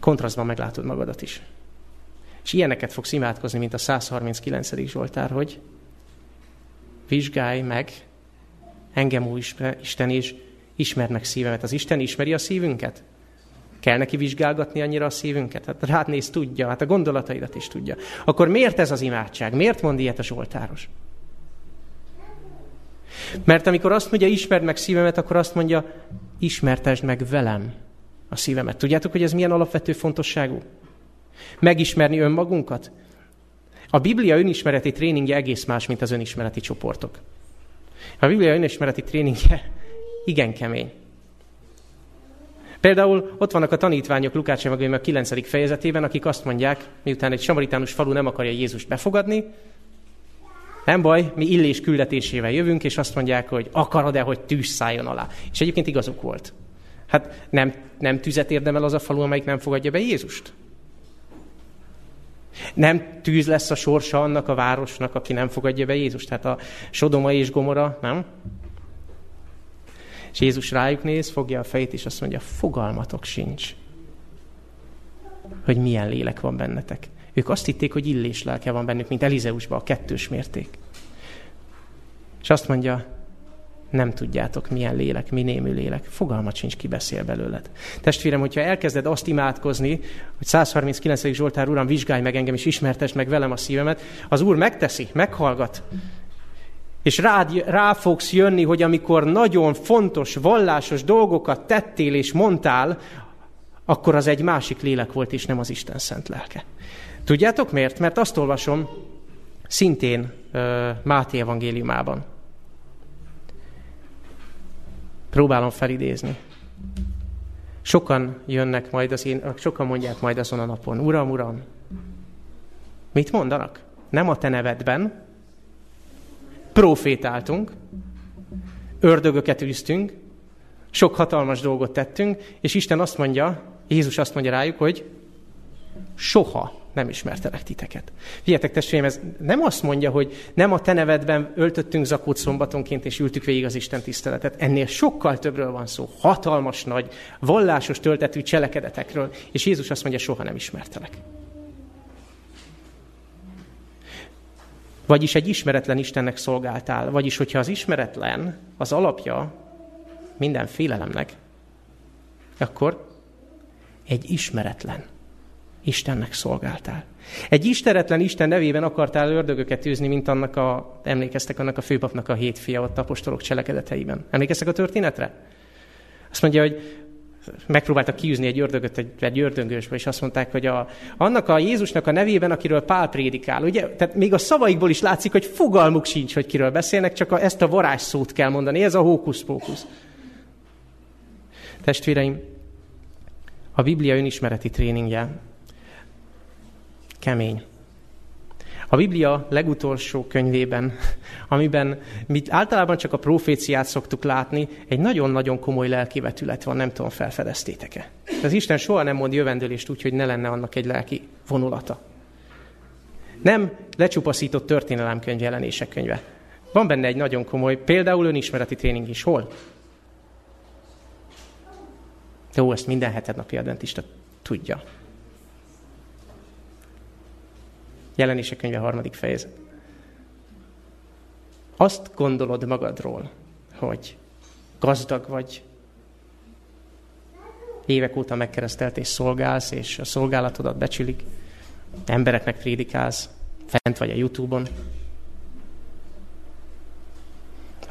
kontrasztban meglátod magadat is. És ilyeneket fogsz imádkozni, mint a 139. Zsoltár, hogy vizsgálj meg engem, új Isten, és Ismerd meg szívemet. Az Isten ismeri a szívünket? Kell neki vizsgálgatni annyira a szívünket? Hát rád néz, tudja, hát a gondolataidat is tudja. Akkor miért ez az imádság? Miért mond ilyet a Zsoltáros? Mert amikor azt mondja, ismerd meg szívemet, akkor azt mondja, ismertesd meg velem a szívemet. Tudjátok, hogy ez milyen alapvető fontosságú? Megismerni önmagunkat? A Biblia önismereti tréningje egész más, mint az önismereti csoportok. A Biblia önismereti tréningje igen kemény. Például ott vannak a tanítványok Lukács evangélium a 9. fejezetében, akik azt mondják, miután egy samaritánus falu nem akarja Jézust befogadni, nem baj, mi illés küldetésével jövünk, és azt mondják, hogy akarod-e, hogy tűz szálljon alá. És egyébként igazuk volt. Hát nem, nem tüzet érdemel az a falu, amelyik nem fogadja be Jézust? Nem tűz lesz a sorsa annak a városnak, aki nem fogadja be Jézust? Tehát a Sodoma és Gomora, nem? És Jézus rájuk néz, fogja a fejét, és azt mondja, fogalmatok sincs, hogy milyen lélek van bennetek. Ők azt hitték, hogy illés lelke van bennük, mint Elizeusban, a kettős mérték. És azt mondja, nem tudjátok, milyen lélek, mi némű lélek. Fogalmat sincs, ki beszél belőled. Testvérem, hogyha elkezded azt imádkozni, hogy 139. Zsoltár Uram, vizsgálj meg engem, és ismertesd meg velem a szívemet, az Úr megteszi, meghallgat, és rád, rá fogsz jönni, hogy amikor nagyon fontos, vallásos dolgokat tettél és mondtál, akkor az egy másik lélek volt, és nem az Isten szent lelke. Tudjátok miért? Mert azt olvasom szintén uh, Máté evangéliumában. Próbálom felidézni. Sokan jönnek majd az én, sokan mondják majd azon a napon, Uram, Uram, mit mondanak? Nem a te nevedben, profétáltunk, ördögöket űztünk, sok hatalmas dolgot tettünk, és Isten azt mondja, Jézus azt mondja rájuk, hogy soha nem ismertelek titeket. Figyeljetek, testvéreim, ez nem azt mondja, hogy nem a te nevedben öltöttünk zakót szombatonként, és ültük végig az Isten tiszteletet. Ennél sokkal többről van szó. Hatalmas, nagy, vallásos töltetű cselekedetekről. És Jézus azt mondja, soha nem ismertelek. Vagyis egy ismeretlen Istennek szolgáltál. Vagyis, hogyha az ismeretlen az alapja minden félelemnek, akkor egy ismeretlen Istennek szolgáltál. Egy isteretlen Isten nevében akartál ördögöket űzni, mint annak a, emlékeztek annak a főpapnak a hét fia ott apostolok cselekedeteiben. Emlékeztek a történetre? Azt mondja, hogy megpróbáltak kiűzni egy ördögöt egy, egy ördöngősbe, és azt mondták, hogy a, annak a Jézusnak a nevében, akiről Pál prédikál, ugye, tehát még a szavaikból is látszik, hogy fogalmuk sincs, hogy kiről beszélnek, csak a, ezt a varázsszót kell mondani, ez a hókusz-pókusz. Testvéreim, a Biblia önismereti tréningje kemény. A Biblia legutolsó könyvében, amiben mi általában csak a proféciát szoktuk látni, egy nagyon-nagyon komoly lelki vetület van, nem tudom, felfedeztétek-e. Az Isten soha nem mond jövendőlést úgy, hogy ne lenne annak egy lelki vonulata. Nem lecsupaszított történelemkönyv jelenések könyve. Van benne egy nagyon komoly, például önismereti tréning is. Hol? Jó, ezt minden heted napi adventista tudja. Jelenések könyve harmadik fejezet. Azt gondolod magadról, hogy gazdag vagy, évek óta megkeresztelt és szolgálsz, és a szolgálatodat becsülik, embereknek prédikálsz, fent vagy a Youtube-on,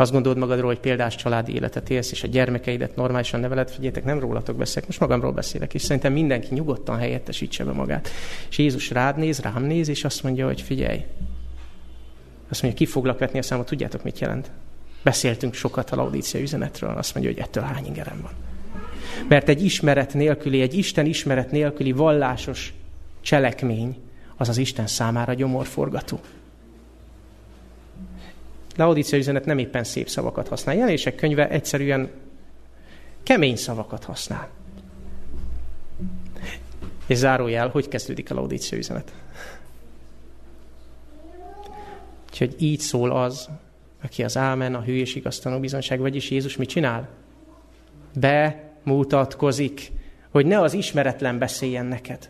azt gondolod magadról, hogy példás családi életet élsz, és a gyermekeidet normálisan neveled, figyeljetek, nem rólatok beszélek, most magamról beszélek, és szerintem mindenki nyugodtan helyettesítse be magát. És Jézus rád néz, rám néz, és azt mondja, hogy figyelj, azt mondja, ki foglak vetni a számot, tudjátok, mit jelent? Beszéltünk sokat a Laudícia üzenetről, azt mondja, hogy ettől hány ingerem van. Mert egy ismeret nélküli, egy Isten ismeret nélküli vallásos cselekmény, az az Isten számára gyomorforgató. Laodicea üzenet nem éppen szép szavakat használ. Jelenések könyve egyszerűen kemény szavakat használ. És zárójel, hogy kezdődik a Laodicea üzenet? Úgyhogy így szól az, aki az ámen, a hű és igaztanú bizonság, vagyis Jézus mit csinál? Bemutatkozik, hogy ne az ismeretlen beszéljen neked.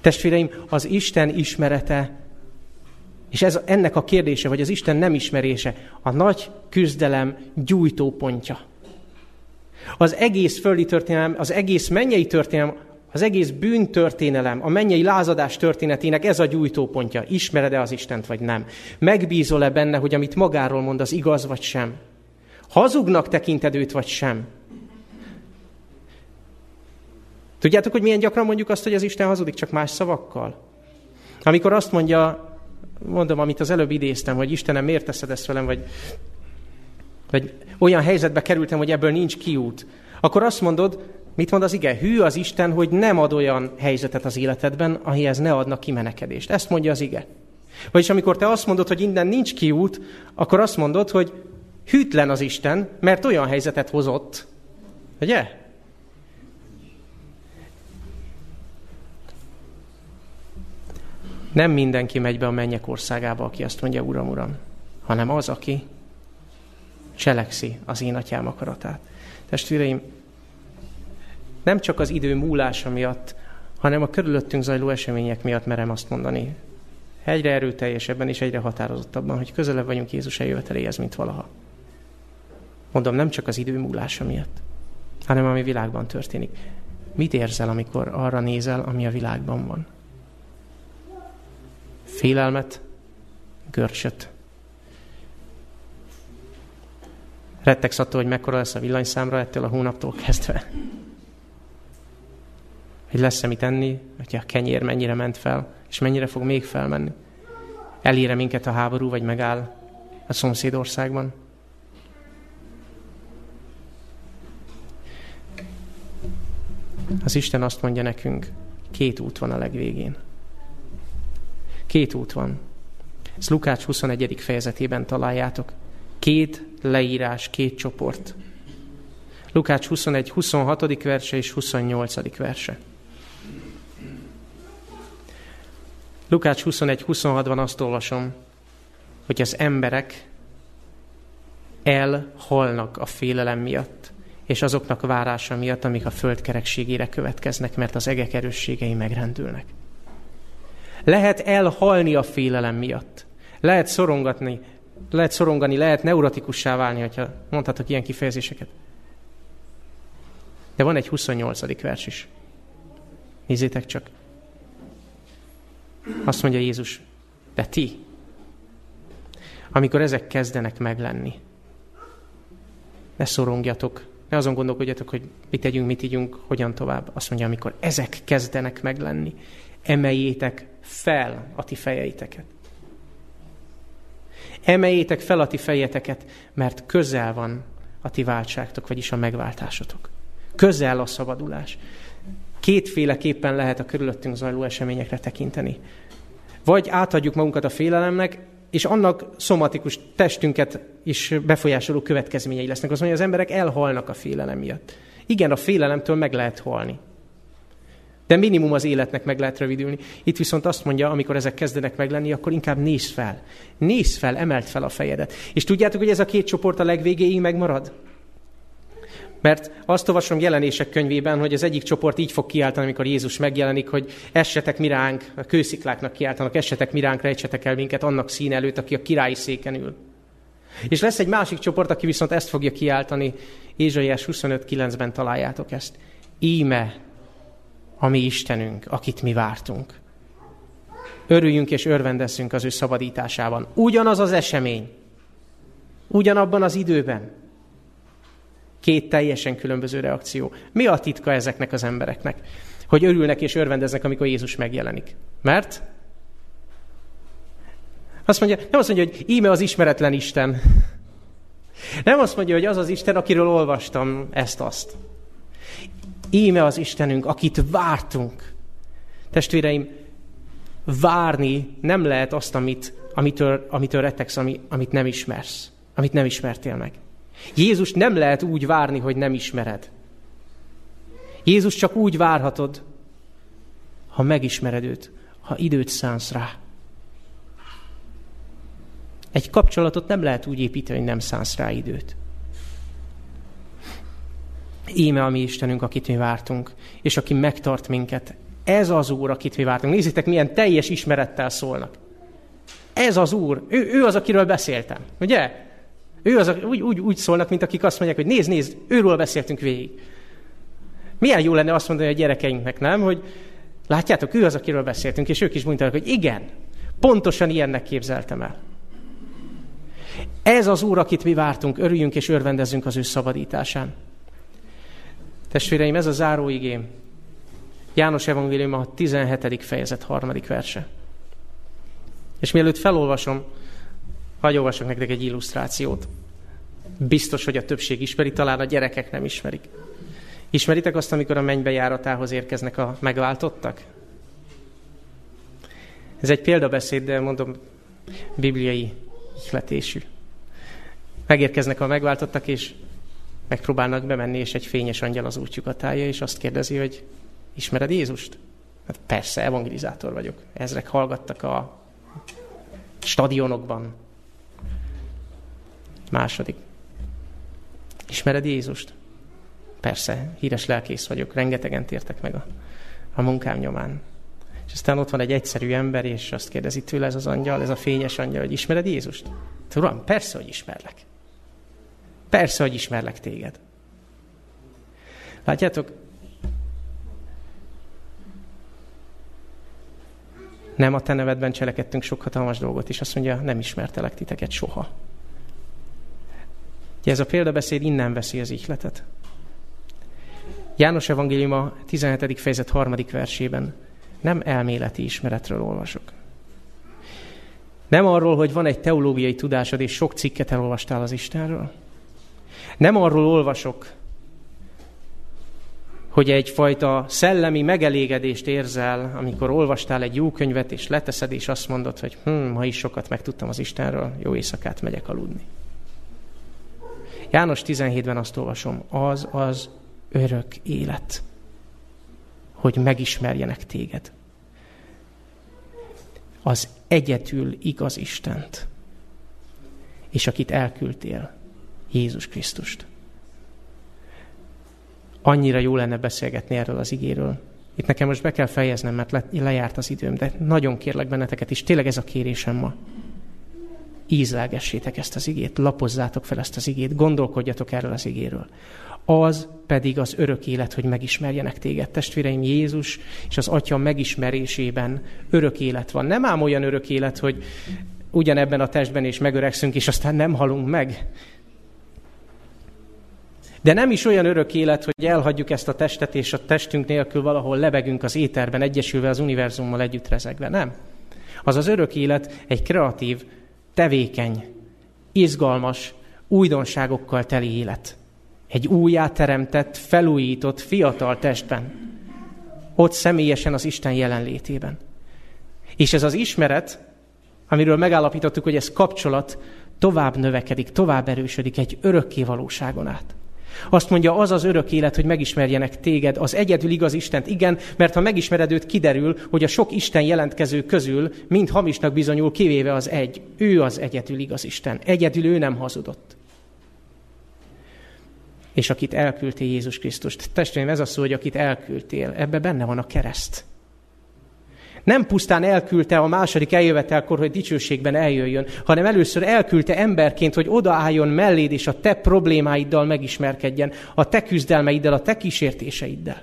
Testvéreim, az Isten ismerete és ez ennek a kérdése, vagy az Isten nem ismerése, a nagy küzdelem gyújtópontja. Az egész földi történelem, az egész mennyei történelem, az egész bűntörténelem, a mennyei lázadás történetének ez a gyújtópontja. Ismered-e az Istent, vagy nem? Megbízol-e benne, hogy amit magáról mond, az igaz, vagy sem? Hazugnak tekinted őt, vagy sem? Tudjátok, hogy milyen gyakran mondjuk azt, hogy az Isten hazudik, csak más szavakkal? Amikor azt mondja mondom, amit az előbb idéztem, hogy Istenem, miért teszed ezt velem, vagy, vagy olyan helyzetbe kerültem, hogy ebből nincs kiút, akkor azt mondod, mit mond az ige? Hű az Isten, hogy nem ad olyan helyzetet az életedben, amihez ne adnak kimenekedést. Ezt mondja az ige. Vagyis amikor te azt mondod, hogy innen nincs kiút, akkor azt mondod, hogy hűtlen az Isten, mert olyan helyzetet hozott, ugye? Nem mindenki megy be a mennyek országába, aki azt mondja, Uram, Uram, hanem az, aki cselekszi az én atyám akaratát. Testvéreim, nem csak az idő múlása miatt, hanem a körülöttünk zajló események miatt merem azt mondani, egyre erőteljesebben és egyre határozottabban, hogy közelebb vagyunk Jézus eljöveteléhez, mint valaha. Mondom, nem csak az idő múlása miatt, hanem ami világban történik. Mit érzel, amikor arra nézel, ami a világban van? Félelmet, görcsöt. Rettegsz attól, hogy mekkora lesz a villanyszámra ettől a hónaptól kezdve. hogy lesz-e mit enni, hogy a kenyér mennyire ment fel, és mennyire fog még felmenni. Elére minket a háború, vagy megáll a szomszédországban. Az Isten azt mondja nekünk, két út van a legvégén. Két út van. Ezt Lukács 21. fejezetében találjátok. Két leírás, két csoport. Lukács 21, 26. verse és 28. verse. Lukács 21, 26-ban azt olvasom, hogy az emberek elhalnak a félelem miatt, és azoknak várása miatt, amik a föld következnek, mert az egek erősségei megrendülnek. Lehet elhalni a félelem miatt. Lehet szorongatni, lehet szorongani, lehet neurotikussá válni, hogyha mondhatok ilyen kifejezéseket. De van egy 28. vers is. Nézzétek csak. Azt mondja Jézus, de ti, amikor ezek kezdenek meglenni, ne szorongjatok, ne azon gondolkodjatok, hogy mit tegyünk, mit ígyunk, hogyan tovább. Azt mondja, amikor ezek kezdenek meglenni, emeljétek fel a ti fejeiteket. Emeljétek fel a ti fejeteket, mert közel van a ti váltságtok, vagyis a megváltásotok. Közel a szabadulás. Kétféleképpen lehet a körülöttünk zajló eseményekre tekinteni. Vagy átadjuk magunkat a félelemnek, és annak szomatikus testünket is befolyásoló következményei lesznek. Az mondja, az emberek elhalnak a félelem miatt. Igen, a félelemtől meg lehet halni. De minimum az életnek meg lehet rövidülni. Itt viszont azt mondja, amikor ezek kezdenek meglenni, akkor inkább nézz fel. Nézz fel, emelt fel a fejedet. És tudjátok, hogy ez a két csoport a legvégéig megmarad? Mert azt olvasom jelenések könyvében, hogy az egyik csoport így fog kiáltani, amikor Jézus megjelenik, hogy essetek mi ránk, a kőszikláknak kiáltanak, essetek mi ránk, rejtsetek el minket annak szín előtt, aki a királyi széken ül. És lesz egy másik csoport, aki viszont ezt fogja kiáltani, Ézsaiás 25.9-ben találjátok ezt. Íme a mi Istenünk, akit mi vártunk. Örüljünk és örvendezzünk az ő szabadításában. Ugyanaz az esemény, ugyanabban az időben, Két teljesen különböző reakció. Mi a titka ezeknek az embereknek? Hogy örülnek és örvendeznek, amikor Jézus megjelenik. Mert? Azt mondja, nem azt mondja, hogy íme az ismeretlen Isten. Nem azt mondja, hogy az az Isten, akiről olvastam ezt-azt. Íme az Istenünk, akit vártunk. Testvéreim, várni nem lehet azt, amit, amitől, amitől rettegsz, ami, amit nem ismersz, amit nem ismertél meg. Jézus nem lehet úgy várni, hogy nem ismered. Jézus csak úgy várhatod, ha megismered őt, ha időt szánsz rá. Egy kapcsolatot nem lehet úgy építeni, hogy nem szánsz rá időt. Íme a mi Istenünk, akit mi vártunk, és aki megtart minket. Ez az Úr, akit mi vártunk. Nézzétek, milyen teljes ismerettel szólnak. Ez az Úr, ő, ő az, akiről beszéltem, ugye? Ő az, úgy, úgy, úgy szólnak, mint akik azt mondják, hogy nézd, nézd, őről beszéltünk végig. Milyen jó lenne azt mondani a gyerekeinknek, nem? Hogy látjátok, ő az, akiről beszéltünk, és ők is mondták, hogy igen, pontosan ilyennek képzeltem el. Ez az Úr, akit mi vártunk, örüljünk és örvendezzünk az ő szabadításán. Testvéreim, ez a záróigém. János Evangélium a 17. fejezet harmadik verse. És mielőtt felolvasom, Hagy olvasok nektek egy illusztrációt. Biztos, hogy a többség ismeri, talán a gyerekek nem ismerik. Ismeritek azt, amikor a mennybe járatához érkeznek a megváltottak? Ez egy példabeszéd, de mondom, bibliai ihletésű. Megérkeznek a megváltottak, és megpróbálnak bemenni, és egy fényes angyal az útjukat állja, és azt kérdezi, hogy ismered Jézust? Hát persze, evangelizátor vagyok. Ezrek hallgattak a stadionokban, Második. Ismered Jézust? Persze, híres lelkész vagyok, rengetegen tértek meg a, a munkám nyomán. És aztán ott van egy egyszerű ember, és azt kérdezi tőle ez az angyal, ez a fényes angyal, hogy ismered Jézust? Tudom, persze, hogy ismerlek. Persze, hogy ismerlek téged. Látjátok, nem a te nevedben cselekedtünk sok hatalmas dolgot, és azt mondja, nem ismertelek titeket soha. Ugye ez a példabeszéd innen veszi az ihletet. János Evangéliuma 17. fejezet 3. versében nem elméleti ismeretről olvasok. Nem arról, hogy van egy teológiai tudásod, és sok cikket elolvastál az Istenről. Nem arról olvasok, hogy egyfajta szellemi megelégedést érzel, amikor olvastál egy jó könyvet, és leteszed, és azt mondod, hogy hm, ma is sokat megtudtam az Istenről, jó éjszakát megyek aludni. János 17-ben azt olvasom, az az örök élet, hogy megismerjenek téged. Az egyetül igaz Istent, és akit elküldtél, Jézus Krisztust. Annyira jó lenne beszélgetni erről az igéről. Itt nekem most be kell fejeznem, mert le, lejárt az időm, de nagyon kérlek benneteket is, tényleg ez a kérésem ma. Ízlelgessétek ezt az igét, lapozzátok fel ezt az igét, gondolkodjatok erről az igéről. Az pedig az örök élet, hogy megismerjenek téged. Testvéreim, Jézus és az Atya megismerésében örök élet van. Nem ám olyan örök élet, hogy ugyanebben a testben is megöregszünk, és aztán nem halunk meg. De nem is olyan örök élet, hogy elhagyjuk ezt a testet, és a testünk nélkül valahol lebegünk az éterben, egyesülve az univerzummal együtt rezegve. Nem. Az az örök élet egy kreatív, tevékeny, izgalmas, újdonságokkal teli élet. Egy újjáteremtett, felújított, fiatal testben. Ott személyesen az Isten jelenlétében. És ez az ismeret, amiről megállapítottuk, hogy ez kapcsolat, tovább növekedik, tovább erősödik egy örökké valóságon át. Azt mondja, az az örök élet, hogy megismerjenek téged, az egyedül igaz Istent. Igen, mert ha megismered őt, kiderül, hogy a sok Isten jelentkező közül mind hamisnak bizonyul, kivéve az egy. Ő az egyedül igaz Isten. Egyedül ő nem hazudott. És akit elküldtél Jézus Krisztust. Testvérem, ez a szó, hogy akit elküldtél, ebbe benne van a kereszt. Nem pusztán elküldte a második eljövetelkor, hogy dicsőségben eljöjjön, hanem először elküldte emberként, hogy odaálljon melléd, és a te problémáiddal megismerkedjen, a te küzdelmeiddel, a te kísértéseiddel.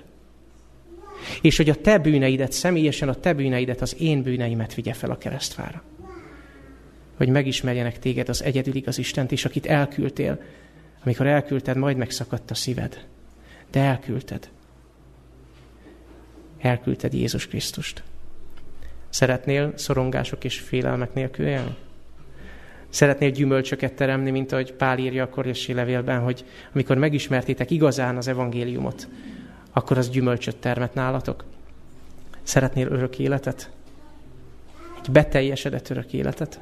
És hogy a te bűneidet, személyesen a te bűneidet, az én bűneimet vigye fel a keresztfára. Hogy megismerjenek téged az egyedül igaz Istent, és akit elküldtél, amikor elküldted, majd megszakadt a szíved. De elküldted. Elküldted Jézus Krisztust. Szeretnél szorongások és félelmek nélkül élni? Szeretnél gyümölcsöket teremni, mint ahogy Pál írja a Korjasi levélben, hogy amikor megismertétek igazán az evangéliumot, akkor az gyümölcsöt termet nálatok? Szeretnél örök életet? Egy beteljesedett örök életet?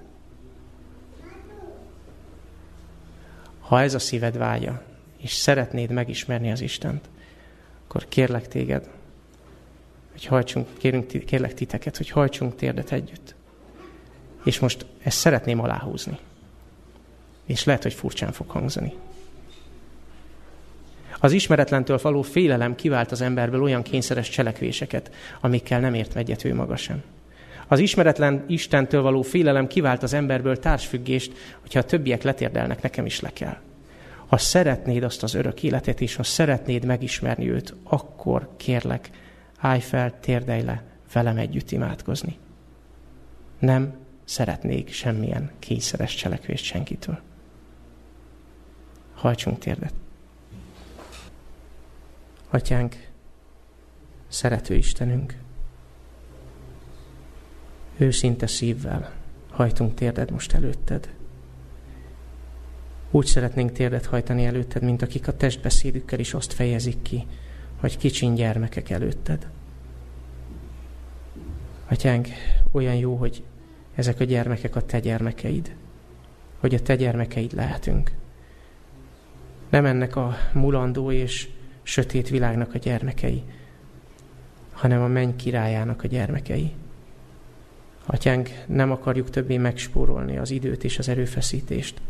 Ha ez a szíved vágya, és szeretnéd megismerni az Istent, akkor kérlek téged, hogy hajtsunk, kérünk, kérlek titeket, hogy hajtsunk térdet együtt. És most ezt szeretném aláhúzni. És lehet, hogy furcsán fog hangzani. Az ismeretlentől való félelem kivált az emberből olyan kényszeres cselekvéseket, amikkel nem ért egyet ő maga sem. Az ismeretlen Istentől való félelem kivált az emberből társfüggést, hogyha a többiek letérdelnek, nekem is le kell. Ha szeretnéd azt az örök életet, és ha szeretnéd megismerni őt, akkor kérlek, állj fel, térdelj le, velem együtt imádkozni. Nem szeretnék semmilyen kényszeres cselekvést senkitől. Hajtsunk térdet. Atyánk, szerető Istenünk, őszinte szívvel hajtunk térded most előtted. Úgy szeretnénk térdet hajtani előtted, mint akik a testbeszédükkel is azt fejezik ki, vagy kicsin gyermekek előtted. Atyánk, olyan jó, hogy ezek a gyermekek a te gyermekeid, hogy a te gyermekeid lehetünk. Nem ennek a mulandó és sötét világnak a gyermekei, hanem a menny királyának a gyermekei. Atyánk, nem akarjuk többé megspórolni az időt és az erőfeszítést.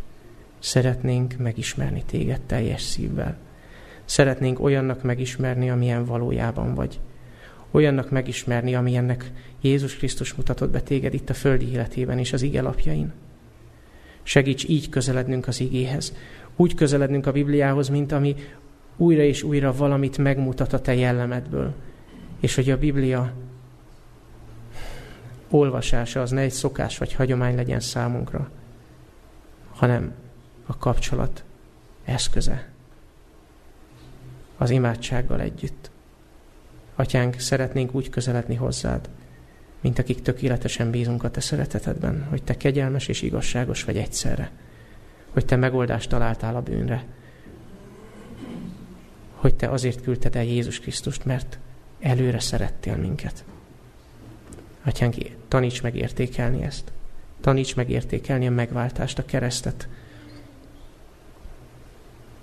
Szeretnénk megismerni téged teljes szívvel. Szeretnénk olyannak megismerni, amilyen valójában vagy. Olyannak megismerni, amilyennek Jézus Krisztus mutatott be téged itt a földi életében és az ige lapjain. Segíts így közelednünk az igéhez, úgy közelednünk a Bibliához, mint ami újra és újra valamit megmutat a te jellemedből. És hogy a Biblia olvasása az ne egy szokás vagy hagyomány legyen számunkra, hanem a kapcsolat eszköze. Az imádsággal együtt. Atyánk, szeretnénk úgy közeledni hozzád, mint akik tökéletesen bízunk a te szeretetedben, hogy te kegyelmes és igazságos vagy egyszerre, hogy te megoldást találtál a bűnre, hogy te azért küldted el Jézus Krisztust, mert előre szerettél minket. Atyánk, taníts meg értékelni ezt. Taníts meg értékelni a megváltást, a keresztet.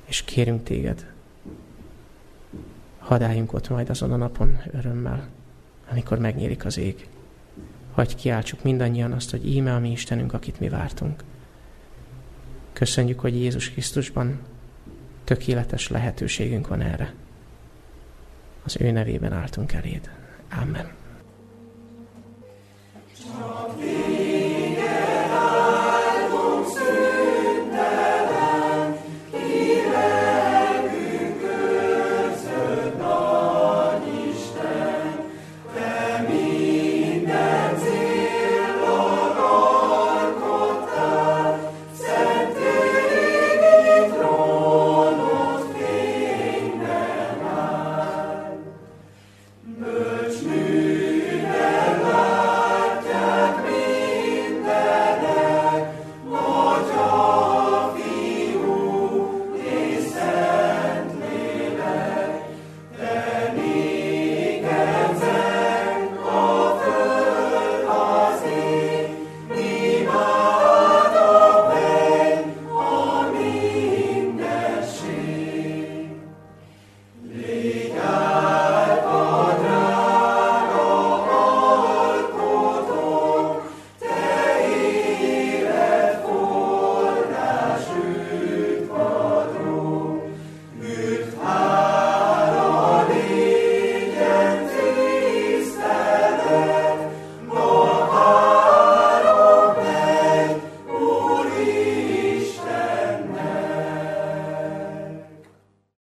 És kérünk téged, hadd álljunk ott majd azon a napon örömmel, amikor megnyílik az ég. Hagy kiáltsuk mindannyian azt, hogy íme a mi Istenünk, akit mi vártunk. Köszönjük, hogy Jézus Krisztusban tökéletes lehetőségünk van erre. Az ő nevében álltunk eléd. Amen.